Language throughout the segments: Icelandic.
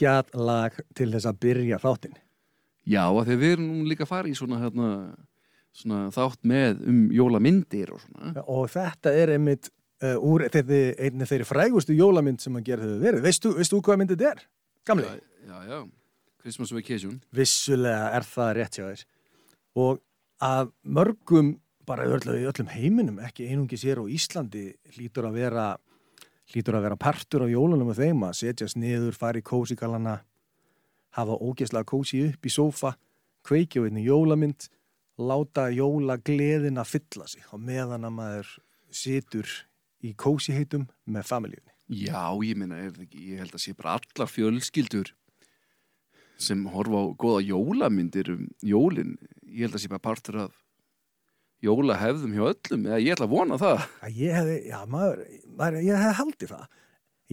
geggjað lag til þess að byrja þáttinn. Já, af því að við erum nú líka að fara í svona, hérna, svona þátt með um jólamyndir og svona. Og þetta er einmitt uh, úr þeirri, einni þeirri frægustu jólamynd sem að gera hefur verið. Veistu, veistu hvað myndið þetta er? Gamli? Já, já, já. Christmas Vacation. Vissulega er það rétt hjá þér. Og að mörgum, bara í öllum, heiminum, ekki einungis hér á Íslandi, hlýtur að vera, hlýtur að vera partur á jólunum og þeim að setjast niður, fara í kósigalana, hafa ógeðslega kósi upp í sófa, kveikja á einni jólamynd, láta jólagleðin að fylla sig og meðan að maður situr í kósiheitum með familíunni. Já, ég ekki, ég held að sé bara allar fjölskyldur sem horfa á góða jólamyndir um jólin. Ég held að sé bara partur af jólahefðum hjá öllum, eða ég ætla að vona það. að ég hefði, já maður, maður ég hefði haldið það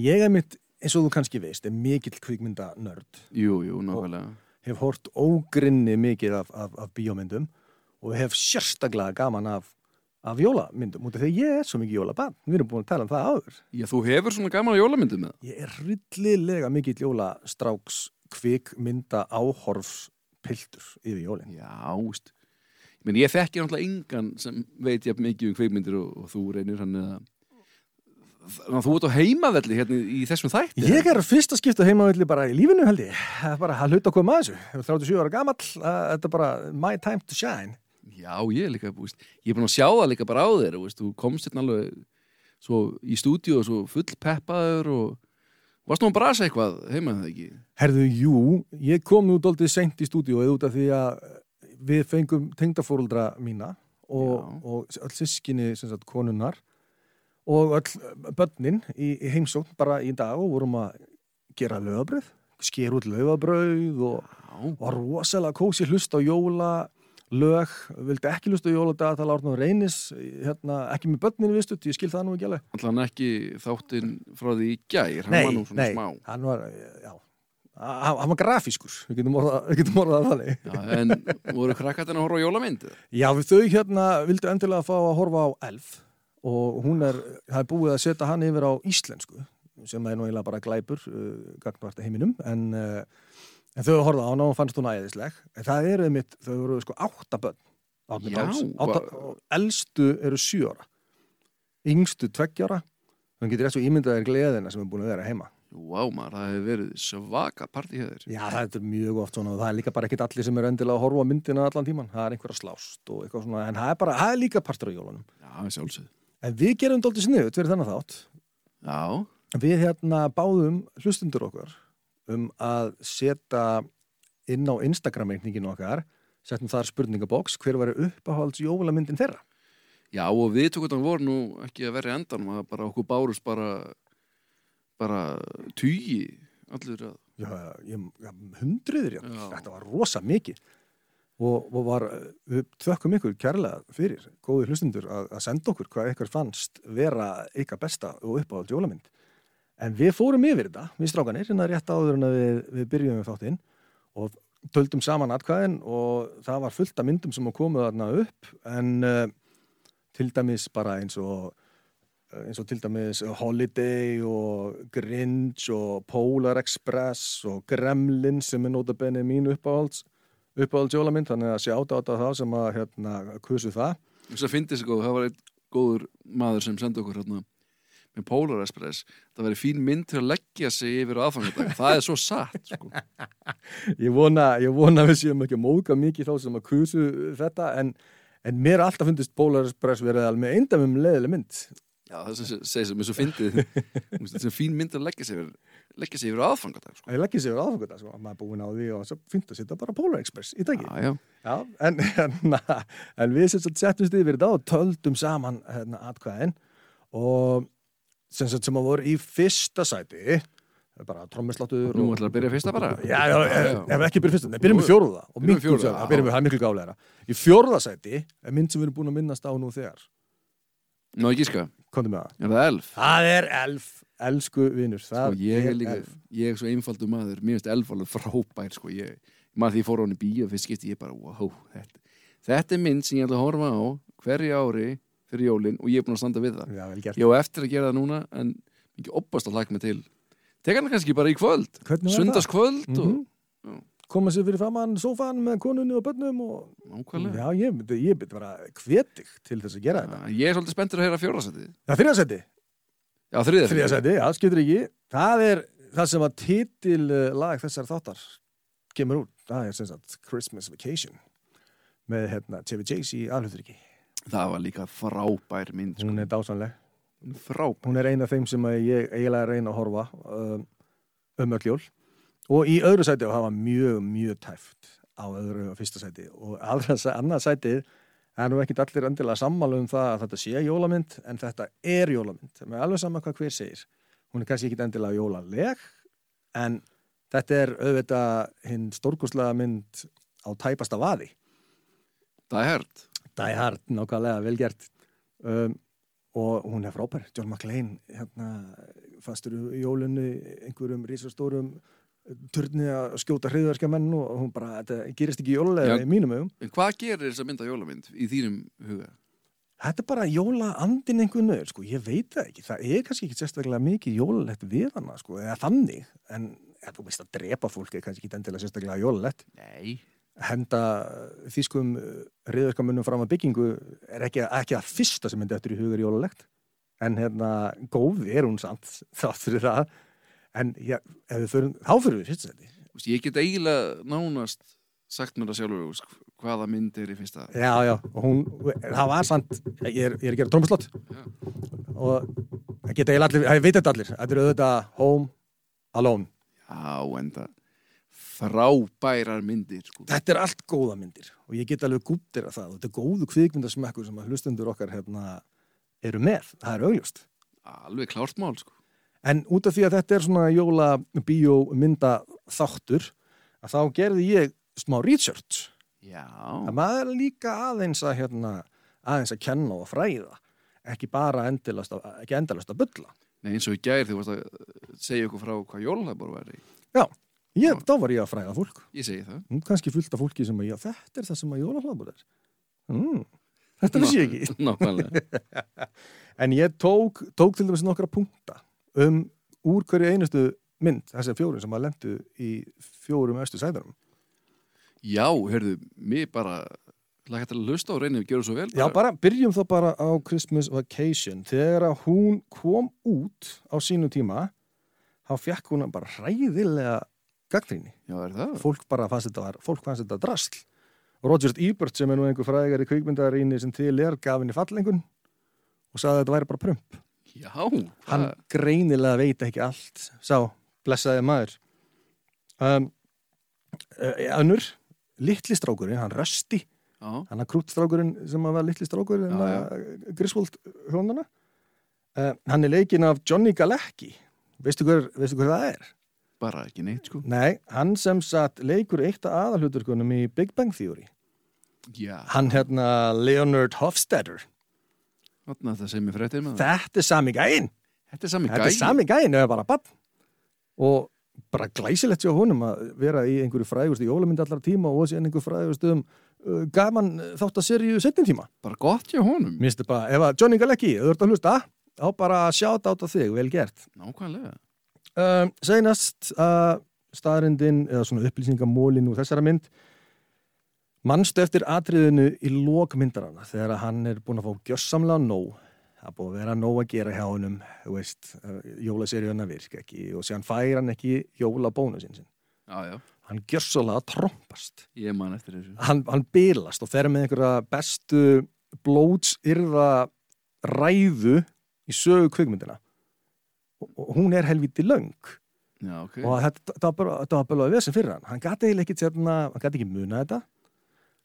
ég er mitt, eins og þú kannski veist er mikill kvikmynda nörd Jú, jú, nákvæmlega. hef hort ógrinni mikið af, af, af bíómyndum og hef sérstaklega gaman af, af jólamyndum út af því að ég er svo mikið jólabann við erum búin að tala um það áður Já, þú hefur svona gaman á jólamyndum með ég er hryllilega mikill jólastráks kvikmynda áhorfs piltur yfir jólin Já, veist. Meina, ég þekki náttúrulega engan sem veit ég mikið um kveikmyndir og, og þú reynir hann eða Þannig að þú ert á heimavelli hérna í þessum þætti. Ég er fyrst að skipta heimavilli bara í lífinu held ég. Það er bara að hluta að koma að þessu. Ég er 37 ára gamall, að þetta er bara my time to shine. Já, ég er líka, búist, ég er búin að sjá það líka bara á þér, veist, þú komst hérna alveg svo í stúdíu og svo full peppaður og varst nú að brasa eitthvað heima það ekki? Herðu, jú, ég kom nú doldið seint í stúdíu út af því að við fengum tengdafóruldra mína og, og öll sískinni, sagt, konunnar og öll börnin í, í heimsókn bara í dag og vorum að gera lögabröð, sker út lögabröð og var rosalega kósi hlust á jóla lög, vildi ekki hlust á jóladag það lárna á reynis, hérna, ekki með börninu vistut, ég skil það nú ekki alveg. Allan ekki þáttinn frá því í gær, hann var nú svona nei, smá. hann var, já hann hann var grafískur, við getum orðað, þannig. Já, en voru krakkarnir að horfa á jólamyndið? Já, þau hérna vildu endilega fá að horfa á Elf og hún er, það er búið að setja hann yfir á íslensku sem er nú eiginlega bara glæpur uh, gagnvart heiminum en, uh, en þau horfðu á hana og fannst hún æðisleg. En það eru einmitt, þau eru sko átta börn átni Já, báls, hva- átta, og elstu eru sjö ára yngstu tveggjára þannig getur rétt svo ímyndaðir gleðina sem er búin að vera heima Vá maður, það hefur verið svaka partíhjöður. Já, það er mjög oft svona og það er líka bara ekkit allir sem er endilega að horfa á myndina allan tíman það er einhver að slást og eitthvað svona en það er bara, það er líka partur á jólunum Já, sjálfsögð. En við gerum dóltið sniðut fyrir þennan þátt. Já, Við hérna báðum hlustundur okkar um að setja inn á Instagram-reikninginu okkar, setjum þar spurningabóks, hver var uppáhalds jólamyndin þeirra? já og við tókum voru nú ekki að vera í endan, maður bara okkur bárust bara, bara tugi, allir að, Já, ég, ja, hundruður, já. Já. Þetta var rosa mikið. Og, og var, við þökkum ykkur kærlega fyrir, góði hlustundur, að, að senda okkur hvað ykkur fannst vera ykkar besta og uppáhalds jólamynd. En við fórum yfir þetta, við strákanir, hérna rétt áður en að við, við byrjum við þáttinn og töldum saman atkvæðin og það var fullt af myndum sem að komu þarna upp en uh, til dæmis bara eins og eins og til dæmis Holiday og Grinch og Polar Express og Gremlin sem er notabenni mín uppáhalds uppáhalds jólamynd, þannig að sjá átta á þá sem að hérna kusu það. Þess að fyndi sig góð, það var einn góður maður sem sendi okkur hérna með Polar Express, það væri fín mynd til að leggja sig yfir á aðfangadag, það er svo satt, sko. ég vona, ég vona að við séum ekki móka mikið þá sem að kusu þetta en, en mér alltaf fundist Polar Express verið alveg eindamum leðileg mynd Já, það sem segir sem er svo fyndið, er fín mynd að leggja sig yfir, sig yfir aðfangadag, sko. að ég leggja sér aðfangut sko. maður er búin á því og svo fint að setja bara Polar Express í dagi Já, já, Já, en, en, en við sem settumst yfir þetta og töldum saman hérna, atkvæðin. Og sem, sem að voru í fyrsta sæti bara trommisláttur Nú ætlar að byrja fyrsta bara? Já, já, ef, ekki byrjum fyrsta, byrjum við fjóruða og Byrjum við fjórða, já. byrjum við, það er miklu gálegra í fjórða sæti er mynd sem við erum búin að minnast á nú þegar. Ná ekki ska, komdu með það. Er það elf? það er elf, elsku vinur Sko, það ég er líka, elf. ég er svo einfaldur maður. Mér finnst elf alveg frábær sko. ég, maður því ég fór á hann í bíó fyrst skipti ég bara, wow, þetta, þetta er mynd sem ég ætla að horfa á hverju ári fyrir jólin og ég er búin að standa við það. Já, vel gert. Ég á eftir að gera það núna en ekki oppast að hlaka mig til. Tek hann kannski bara í kvöld. Það? Sundagskvöld og Mhm. Koma sér fyrir framann sófan með konunni og börnum og nákvæmlega. Já, ég myndi, ég myndi bara hvetig til þess að gera þetta. Já, Ég er svolítið spenntur að heyra fjórðarsætið það er þriðasæti, Já, þriðja þriðasæti, já, skiptir ekki. Það er það sem að titil uh, lag þessar þáttar kemur út, það er sem sagt Christmas Vacation með hérna Chevy Chase í alhuturiki Það var líka frábær mynd sko. hún er dásanleg Frábær. Hún er ein af þeim sem ég eiginlega reyna að horfa um, um öll jól og í öðru sæti og það var mjög, mjög tæft á öðru og fyrsta sæti. Og annað sætið það er nú ekkit allir endilega sammála um það að þetta sé jólamynd en þetta er jólamynd. Með alveg sama hvað hver segir. Hún er kannski ekkit endilega jólaleg en þetta er auðvitað hinn stórkostlega mynd á tæpasta vaði. Það er hært Die Hard, nákvæmlega, vel gert. Um, og hún er frábær. John McClane hérna, fastur í jólunni einhverjum risastórum turni að skjóta hriðverkja menn og hún bara, þetta gerist ekki jólulega í mínum augum. En hvað gerir þess að mynda jólamynd í þínum huga? Þetta er bara jóla andin einhvern veginn, sko, ég veit það ekki. Það er kannski ekki sérstaklega mikið jólulegt við hana, sko, eða þannig. En ef þú veist að drepa fólk er kannski ekki endilega sérstaklega jólulegt Nei. Henda þýskum riðverkamunum fram að byggingu er ekki, ekki að fyrsta sem myndi eftir í hugur jólulegt en hérna góð er hún samt þátt fyrir það en já, förum, þá fyrir við veist, Ég get eiginlega nánast sagt mér það sjálfur hvaða mynd er í fyrsta. Já, já, og hún, það var samt ég er, ég er að gera trómmuslott Já. og það geta eiginlega allir, það veit þetta allir. Þetta eru auðvitað Home Alone. Já, en það frábærar myndir sko. þetta er allt góða myndir. Og ég get alveg gúttir að það. Og þetta er góðu kvikmyndasmekkur sem að hlustundur okkar hérna eru með, það er augljóst. Alveg klárt mál sko. En út af því að þetta er svona jóla bíómynda þáttur að þá gerði ég smá research Já að maður er líka aðeins að hérna, aðeins að kenna og fræða ekki bara endilast að, endalast að bulla. Nei, eins og í gær þú varst að segja ykkur frá hvað jólaðbor væri Já, ég, þá var ég að fræða fólk. Ég segi það Nú kannski fullt af fólki sem að, já, þetta er það sem að jólahlaðbúr er. Mm, þetta vissi ég ekki. Nákvæmlega En ég tók, tók til dæmis nokkra punkta um úr hverju einustu mynd, þessi fjórum sem að lendu í fjórum östu sæðarum. Já, heyrðu, mér bara til að hlusta og reynið að gera svo vel Já, bara byrjum þá bara á Christmas Vacation. Þegar að hún kom út á sínu tíma, þá fekk hún bara hræðilega gagnrýni. Já, er það? Fólk bara fannst þetta, var, fólk fannst þetta drasl. Roger Ebert sem er nú einhver fræðigari kvikmyndarinni sem til er gaf henni fallengun og sagði að þetta væri bara prump. Já, Hann hvað? greinilega veit ekki allt, sá, blessaði maður. Um, uh, önnur, litli strákurinn, hann rösti, Já, hann að krútstrákurinn sem var litli strákurinn Já, já, Griswold hjónana uh, hann er leikinn af Johnny Galecki. Veistu hver, veistu hver það er? bara ekki neitt sko. Nei, hann sem satt leikur eitt af aðalhuturkunum í Big Bang Theory. Já, hann hérna Leonard Hofstadter það sem ég fréttir með það þetta er sami gæinn. Þetta er sami þetta gæi er sami gæinn, eða bara bann og bara glæsilegt hjá honum að vera í einhverju frægustu jólamynd allar tíma og síðan einhverju frægustu um uh, gaman þátt að serju setjum tíma. Bara gott hjá honum. Mér finnst þetta bara, ef að Johnny Galecki, þú ert að hlusta, þá bara sjátt átt á þig, vel gert. Nákvæmlega. Um, Seinast að staðrindin, eða svona upplýsingamólin úr þessara mynd, mannstu eftir atriðinu í lokmyndarana, þegar hann er búin að fá gjössamlega nóg, það er búin að vera nóg að gera hjá veist, uh, jólaseríuna virka ekki og síðan fær hann ekki jólabónusinn sinn. Já, já, Hann gjössamlega trompast. ég man eftir þessu. Hann, hann bylast og fer með einhverja bestu blótsyrða ræðu í sögu kvikmyndina. Og, hún er helviti löng. Já, ok. Og þetta, var bara, að vesen fyrir hann. Hann gæti ekki, hérna, hann gæti ekki muna þetta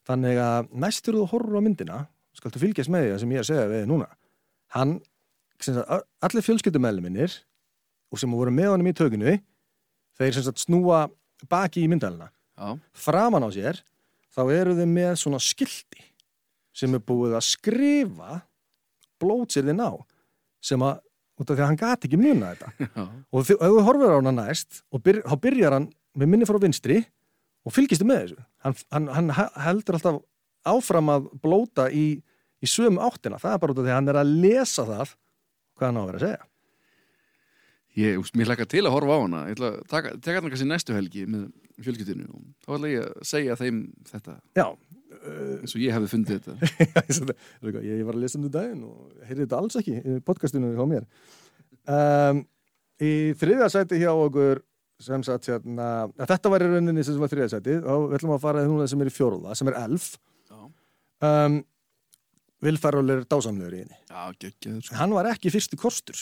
þannig að næstur þú horfur á myndina skaltu fylgjast með því að sem ég er að segja við núna. Hann, sem sagt, allir fjölskyldumæli minnir og sem voru með honum í tökunu þeir sem sagt snúa baki í myndalina. Já, framan á sér þá eru þeir með svona skilti sem er búið að skrifa blótsirðin á sem að, út af því að hann gati ekki muna þetta. Já, og ef þú horfir á hana næst og byr, þá byrjar hann með minni frá vinstri og fylgistu með þessu. Hann, hann, hann he- heldur alltaf áfram að blóta í, í sömu áttina. Það er bara út af því að hann er að lesa það hvað hann á að vera að segja. Ég, úst, mér hlakka til að horfa á hana. Ég ætla að taka, hana kannski næstu helgi með fjölskyldinu og þá ætla ég að segja þeim þetta. Já, eins og ég hefði fundið þetta. Ég, ég var að lesa um þetta daginn og heyrði þetta alls ekki í podcastinu hjá mér. Um, í þriðja sæti hjá okkur sem sagt hérna þetta var í rauninni sem var þriðja sæti og við ætlum að fara núna sem er í fjóruða sem er elf. Um, Vilfarról er dásamlegur í henni. Já geggjaður sko. hann var ekki fyrstu kostur.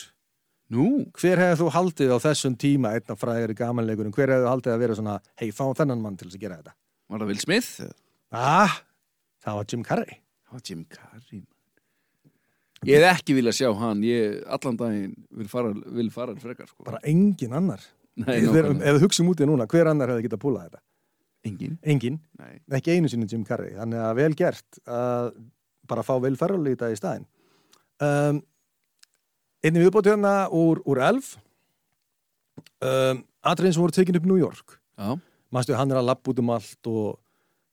Nú, hver hefði þú haldið á þessum tíma einn af fræðir í gamanleikurinn, hver hefði þú haldið að vera svona hei, fá þennan mann til að gera þetta? Var það Will Smith? ah, það var Jim Carrey. Það var Jim Carrey. Ég hef ekki viljað sjá hann. Ég allan daginn vil fara, vil fara frekar sko. bara engin annar Við hugsim út í núna, hver annar hefði getað púlað þetta? Engin engin, Nei. ekki einu sinni Jim Carrey. Þannig að vel gert að bara fá vel ferrali í þetta í staðinn. Um, einnig viðbóti hérna úr, úr elf. Um, atriðin sem voru tekin upp New York. Já, Manstu, hann er að labba út um allt og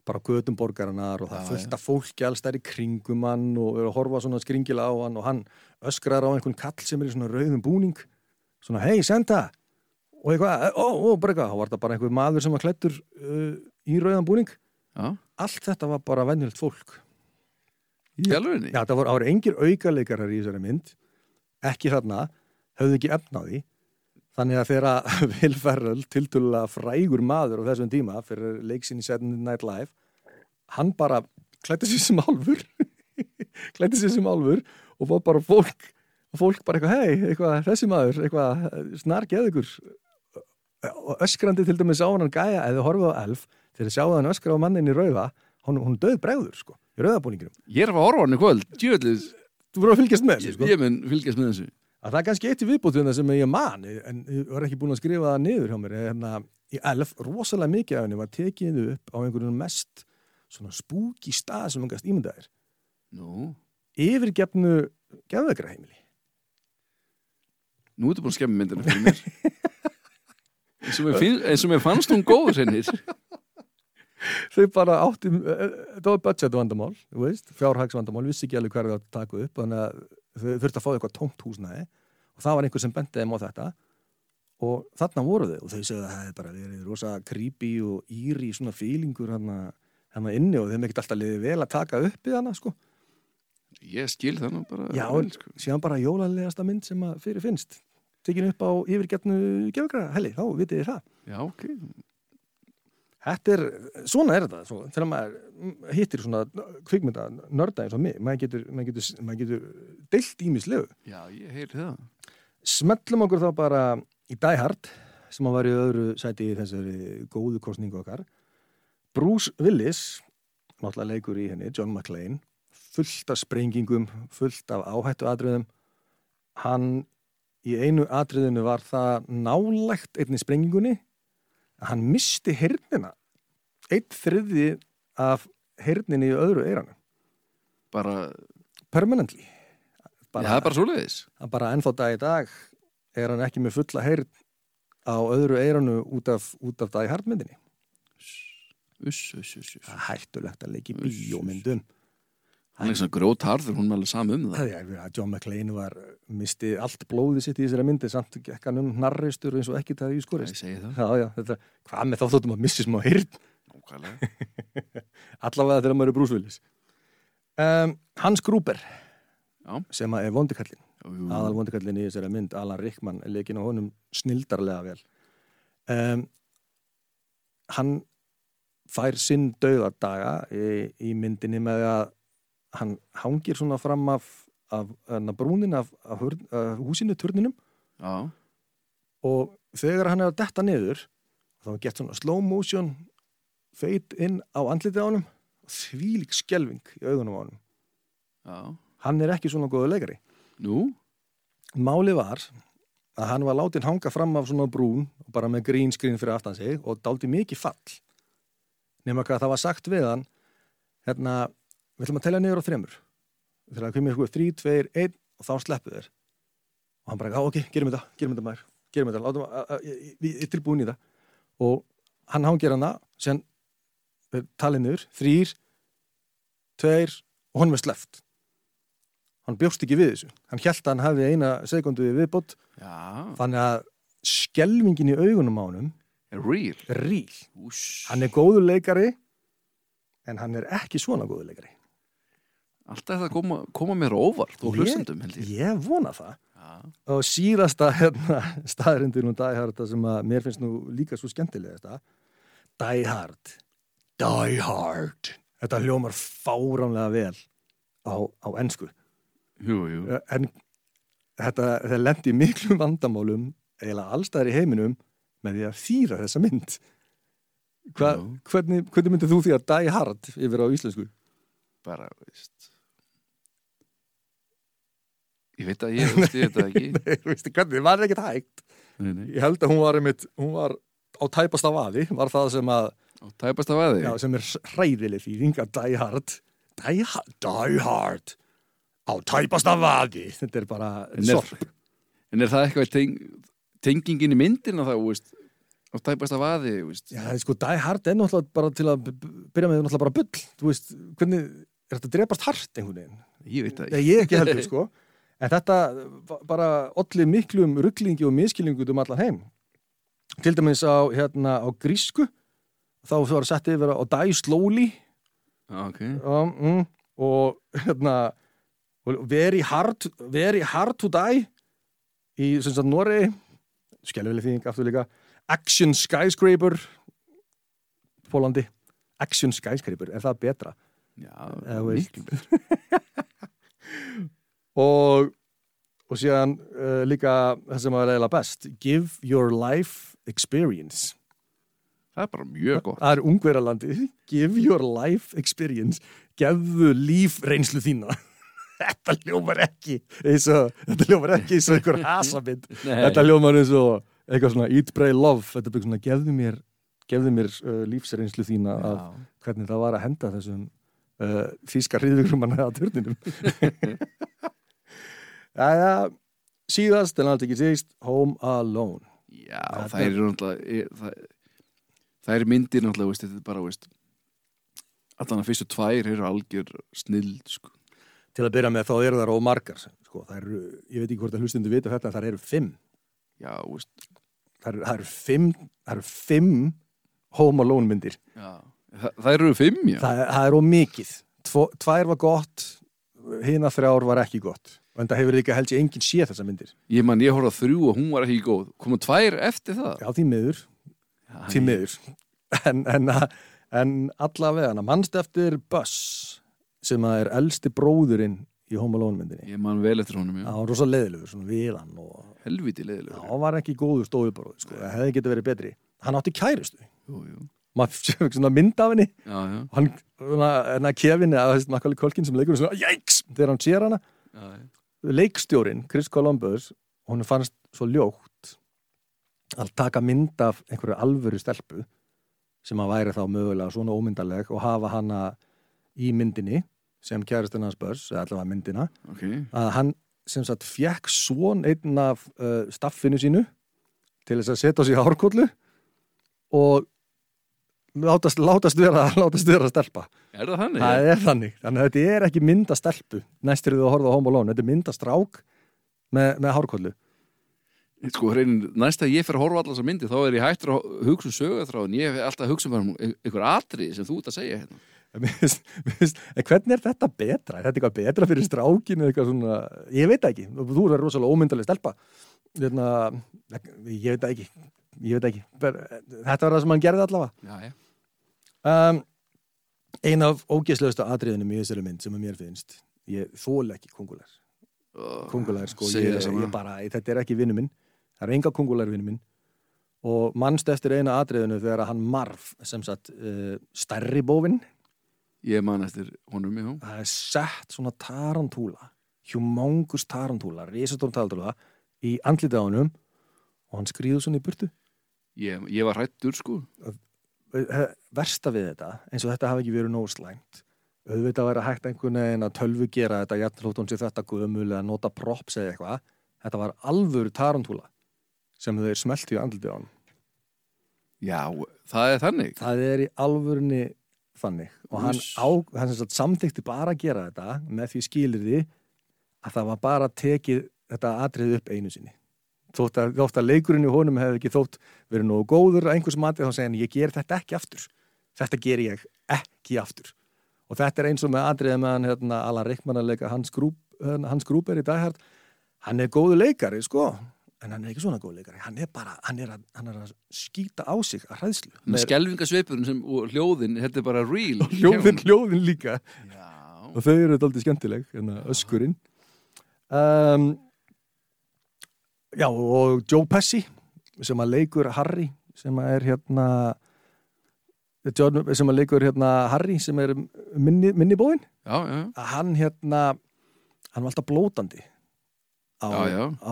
bara gödum borgarinnar og það Já, fullt af fólki alls þær í kringum hann og er að horfa svona skringila á hann og hann öskrar á einhvern kall sem er í svona rauðum búning. Svona hei, senda og eitthvað, ó, ó, bara eitthvað þá var þetta bara einhver maður sem var klættur uh, í rauðan búning. Já, allt þetta var bara venjulegt fólk. Alvegni Já, það voru, voru engir aukaleikarar í þessari mynd. Ekki þarna, höfðu ekki efnaði þannig að þegar Will Ferrell tiltölulega frægur maður á þessum tíma fyrir leiksin í Saturday Night Live hann bara klætti sér sem álfur. Klætti sér sem álfur og var bara fólk og fólk bara eitthvað, hei, eitthvað, þessi maður eitthvað, snar geðugur og öskrandi til dæmis á hann gæja eða horfið á elf þegar sjáðu hann öskra á mannin í rauða hún, hún döð bregður, sko, í rauðabúninginum Ég er að horfa hann í kvöld Djöðlis, þú voru að fylgjast með þessu, sko. Ég mun fylgjast með þessu. Að það er kannski eitt í viðbútuna sem ég man en ég var ekki búin að skrifa það niður hjá mér. Hérna, í elf, rosalega mikið af henni var tekið upp á einhverjum mest svona spúki stað sem hengast ímyndaðir. Nú, yfirgefnu gefðagra heimili nú ertu búin að skemmi myndina fyrir mér eins og mér, fannst hún góður hennir þau bara átti eh, þetta var budget vandamál, þú veist, fjárhagsvandamál vissi ekki alveg hvað það að taka upp þannig að þau þurfti að fá eitthvað tómt húsnæði og það var einhver sem benti þeim á þetta og þarna voru þau og þau segðu að það hefði bara verið rosa creepy og íri svona fílingur hann inni og þeim ekkert alltaf liði vel að taka upp í hana sko. Ég skil þannig bara Já, sko. síðan bara jólalegasta mynd sem að fyrir finnst tekin upp á yfirgefnu gefgra heli, þá vitið þið það Já, ok Þetta er, svona er þetta svo, þegar maður hittir svona kvikmynda nörda eins og mig, maður getur, maður getur, maður getur deilt ímislegu. Já, ég heyri það Smellum okkur þá bara í Die Hard sem að var í öðru sæti í þessari góðu kostningu okkar. Bruce Willis, náttúrulega leikur í henni, John McClane, fullt af sprengingum, fullt af áhættu atriðum. Hann í einu atriðinu var það nálægt einni sprengingunni. Að hann misti hernina eitt þriði af herninni í öðru eiranu Bara, permanently. Já, það er bara svoleiðis. að bara ennþá dag í dag er hann ekki með fulla heyrn á öðru eiranu út af, út af dag í hardmyndinni Uss, uss, uss, uss. Það er hættulegt að uss. bíómyndum Hann er svona grótharður, hún er alveg sama um það. Það að John McClane var misti allt blóðið sitt í þessari myndi samt gekk hann um hnarreistur eins og ekki það í Ég skorist segi það, já, já, þetta, hvað með þá þóttum að missi smá heyrn nákvæmlega. Allavega þegar maður er brúsvilis um, Hans Gruber Já. sem er vondikallin aðal vondikallin í þessari mynd Alan Rickman leikinn á honum snildarlega vel. Um, hann fær sinn dauðadaga í, í myndinni með að hann hangir svona fram af, af, af brúnin af, af, af húsinu, turninum Já, og þegar hann er að detta niður þá er gett svona slow motion feit inn á andlitið á honum og þvílík skelving í augunum á honum. Já. Hann er ekki svona góðu leikari. Nú, Máli var að hann var látin hanga fram af svona brún bara með green screen fyrir aftan sig og dáldi mikið fall. Nema hvað það var sagt við hann hérna, við ætlum að telja niður á þremur. Þegar það kemur sko þrý, tveir, einn og þá sleppu þeir og hann bara, já ok, gerum gerum þetta maður gerum þetta, látum að, að, að, við erum tilbúin í það. Og hann hangir hana sem talið niður, þrýr tveir og honum er sleppt. Hann bjóst ekki við þessu. Hann held að hann hefði eina sekundu við viðbót. Já, þannig að skelvingin í augunum á honum er real? Er Ús. hann er góður leikari en hann er ekki svona góður leikari Alltaf það koma, koma mér óvart og hlustendum held ég. ég vona það. Já, og síðasta hérna, staðrindin og Die Hard sem að mér finnst nú líka svo skemmtilega þetta Die Hard. Die Hard. Þetta hljómar fáránlega vel á, á ennsku jú, jú. En þetta, það lendi í miklum vandamálum eiginlega allstæðar í heiminum með því að þýra þessa mynd. Hva, hvernig, hvernig myndir þú því að Die Hard yfir á íslensku? bara, veist Ég veit að ég veist ég þetta ekki. Nei, veistu hvernig, það var ekkert hægt? Nei, nei. ég held að hún var einmitt, hún var á tæpasta vaði, var það sem að Og tæpast af aði já, sem er hræðileg þýðing að Die Hard Die Hard, die hard á tæpasta vaði. Þetta er bara En er- sorp. En er það eitthvað teng, tengingin í myndina þá, veist á tæpast af aði, veist? Já, sko, Die Hard er náttúrulega bara til að byrja með náttúrulega bara bull, þú veist, hvernig er þetta drepast hart einhvern veginn? Ég veit það Nei, ég ekki heldur, sko. En þetta bara olli miklum rugglingi og miskilningu um allan heim. Til dæmis á, hérna, á grísku, þá var sett yfir á Die Slowly. Já, ok. Um, mm, og hérna, very hard, very hard to die í, sem sagt, Noregi, skelvileg þýðing aftur líka, Action Skyscraper, Pólandi, Action Skyscraper, er það betra? Já, miklu betur og, og síðan uh, líka það sem var eiginlega best Give your life experience. Það er bara mjög gott. Það er ungverjalandi Give your life experience. Gefðu lífreynslu þína. Þetta hljómar ekki eins og, þetta hljómar ekki eins og einhver hasamind Nei. þetta hljómar eins og eitthvað svona eat, pray, love. Þetta bara svona gefðu mér, gefðu mér uh, lífsreynslu þína af Já. hvernig það var að henda þessum uh, þýska hriðvigurum að að turninum Jæja, síðast en allt ekki síðst Home Alone. Já, Þetta- það er náttúrulega er- það, það er myndir náttúrulega, veist, þetta er bara, veist allan að fyrstu tvær eru algjör snill, sko. Til að byrja með þá eru það ómargar sko, eru, ég veit ekki hvort að hlustundu vita þetta það eru fimm. Já, það eru, það eru fimm, það eru fimm Home Alone myndir. Já Þa, Það eru fimm, já. Það, það er ómikið Tvo, tvær var gott hina þrjár var ekki gott en það hefur líka held ég enginn séð þessa myndir. Ég man, ég horfði að þrjú og hún var ekki góð. Koma tvær eftir það? Já því miður, Já, því miður. En, en, en allavega mannst eftir Buzz sem að er elsti bróðurinn í Home Alone myndinni. Ég man vel eftir honum, já. Það var rosa leðilegur, svona viðan og Helviti Já, leiðilegur hann var ekki góður stóðubróð, sko, það hefði getið verið betri. Hann átti kærustu. Jú, jú. Maður svona mynd af henni, Já, já, hann, hann að kefin, eða þessi Macaulay Culkin sem leikur svona, jæks, þegar hann sér hana. já. Leikstjórin, Chris Columbus, hún fannst svo ljótt að taka mynd af einhverju alvöru stelpu sem að væri þá mögulega svona ómyndaleg og hafa hana í myndinni sem kæristinn hans börs, eða allavega myndina, Ok, að hann sem sagt fjekk svon einn af uh, staffinu sínu til þess að setja sig hárkóllu og látast, látast vera látast vera stelpa. er það þannig? Það er þannig. Þannig að þetta er ekki mynda stelpu næstir þú að horfa á Home Alone. Þetta er mynda strák með, með hárkóllu. Sko, hreinin, næst að ég fer að horfa allar þessa myndi þá er ég hættur að hugsa um sögutráðin ég hef alltaf að hugsa um einhver atri sem þú ert að segja hérna En hvernig er þetta betra? Er þetta eitthvað betra fyrir strákinu? Eitthvað svona, ég veit ekki. Þú er rosalega ómyndaleg stelpa. Þarna, ég veit ekki. Ég veit ekki. Þetta var það sem hann gerði allavega. Já, Um, ein af ógeðslegustu atriðinum í þessari mynd sem að mér finnst ég þól ekki kongular kongular sko, ég, ég bara, þetta er ekki vinnu minn. Það er enga kongular vinnu minn. Og mannst eftir eina atriðinu þegar hann marf sem sagt uh, stærri bófin Ég man eftir honum, já. Það er sett svona tarantúla humongous tarantúla, risastórum tarantúla í honum og hann skrýður svona í burtu ég, ég var hrættur sko. Versta við þetta, eins og þetta hafi ekki verið nógu slæmt auðvitað að vera hægt einhvern veginn að tölvu gera þetta jætnlótt hún sé þetta guðmul eða nota props eða eitthvað. Þetta var alvöru tarantúla sem þau smelti í andliti á hann Já, það er þannig. Það er í alvörunni þannig. Og hann, á, hann samþykti bara að gera þetta með því skilir því að það var bara tekið þetta atrið upp einu sinni þótt að, þótt að leikurinn í honum hefði ekki þótt verið nógu góður að einhvers mati þá segja hann ég ger þetta ekki aftur. Þetta ger ég ekki aftur. Og þetta er eins og með atriðið með hann hérna, Alan Rickman að leika hans grúp hans grúp er í daghært hann er góðu leikari sko en hann er ekki svona góðu leikari. Hann er bara, hann er að, hann er að skýta á sig að hræðslu. Með skelfingasveipurinn sem, og hljóðin, þetta er bara real. Hljóðin, hljóðin líka. Já, og þau eru daldið skemmtileg hérna, öskurinn. Um, já og Joe Pesci sem að leikur Harry sem að er hérna John, sem að leikur hérna Harry sem er minni, minni bóin já, já, að hann hérna hann var alltaf blótandi á, á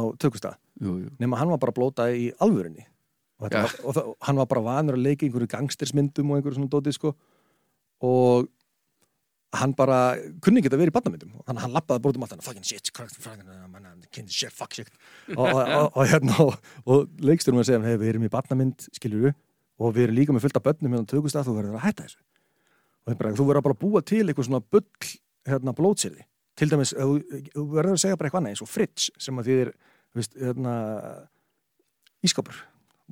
jú. nema hann var bara blóta í alvörinni og, var, og það, hann var bara vanur að leika einhverju gangstersmyndum og einhverju svona dótið sko. Og hann bara kunni ekki að vera í badnamyndum þannig að hann lappaði bara út um allt hann fucking shit, crack, of shit, fuck shit. Og, og, og, hérna og, og leiksturum að segja hann, hey, við erum í badnamynd skilur og við erum líka með fullt af börnum hérna á tökustað, þú verður að hætta þessu. Og bara, þú verður bara að búa til eitthvað svona bull hérna blótsirði til dæmis, þú verður að segja bara eitthvað annað eins og fridge sem að þið er veist, hérna, ískapur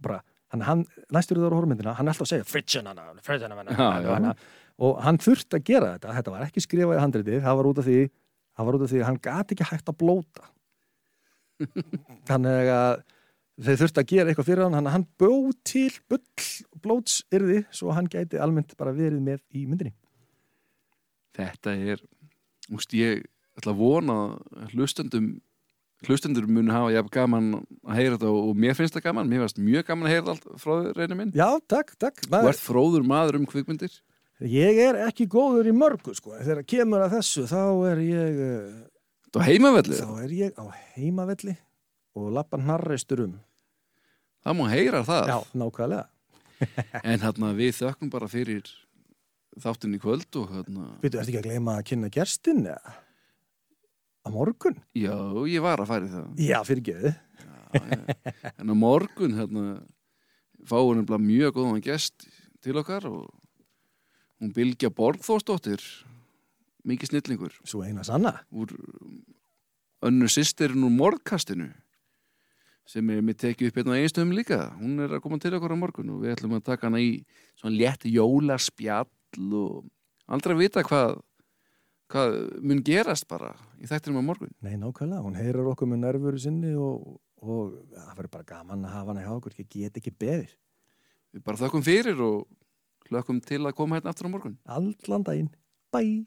bara, hann, hann, næstur þú á horfmyndina hann er alltaf að segja fridge hana, fridge hana, Já, já. Og hann þurfti að gera þetta, þetta var ekki skrifað í handritið, það var út af því það var út af því að hann gat ekki hægt að blóta. Þannig að þeir þurfti að gera eitthvað fyrir hann. Að hann bó til bull blótsyrði svo hann gæti almennt bara verið með í myndinni. Þetta er, úst, ég ætla að vona hlustendum hlustendur muni hafa jafn gaman að heyra þetta og mér finnst það gaman, mér finnst mjög gaman að heyra allt frá reyni minn. Já, takk, takk. Þú ert fróður maður um kvikmyndir. Ég er ekki góður í mörgu sko þegar kemur að þessu þá er ég heimavellið, þá er ég á heimavelli og lappa hnarreistur um það má heyra það. Já, nákvæmlega En hérna við þökkum bara fyrir þáttinn í kvöld og hérna, Býtu, ertu ekki að gleyma að kynna gerstin eða? Á morgun? já, ég var að færi það. Já, fyrir geðu. En á morgun hérna, fáum við mjög góðan gest til okkar og hún Bilgja Borgþórsdóttir, mikið snillingur, Svo eina sanna úr önnu sýstirinn úr morgkastinu sem er með tekið upp hérna á einstöðum líka. Hún er að koma til okkar á morgun og við ætlum að taka hana í svona létt jólaspjall og aldrei að vita hvað hvað mun gerast bara í þættinum á morgun. Nei, nákvæmlega, hún heyrar okkur með nervuru sinni og, og það verður bara gaman að hafa hana hjá okkur ég get ekki beðið Við bara þökkum fyrir og hlökkum til að koma hérna aftur á morgun. Allan daginn, bye